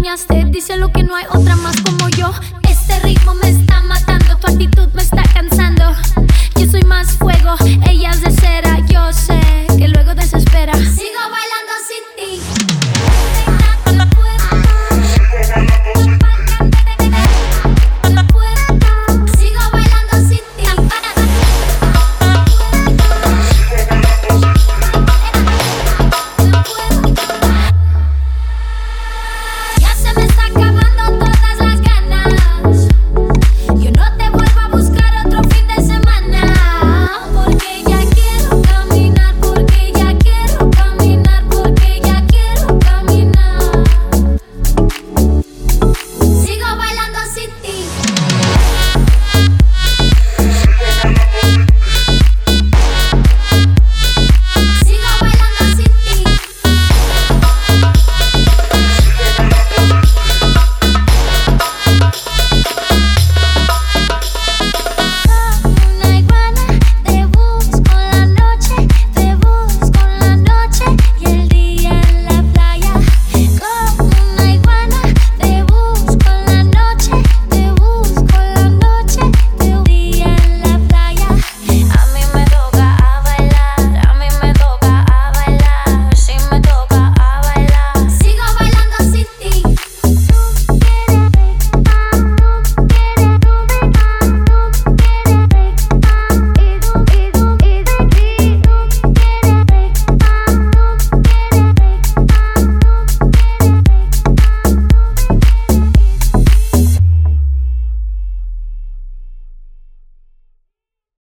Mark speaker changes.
Speaker 1: llenaste. Dice lo que no hay otra más como yo. Este ritmo me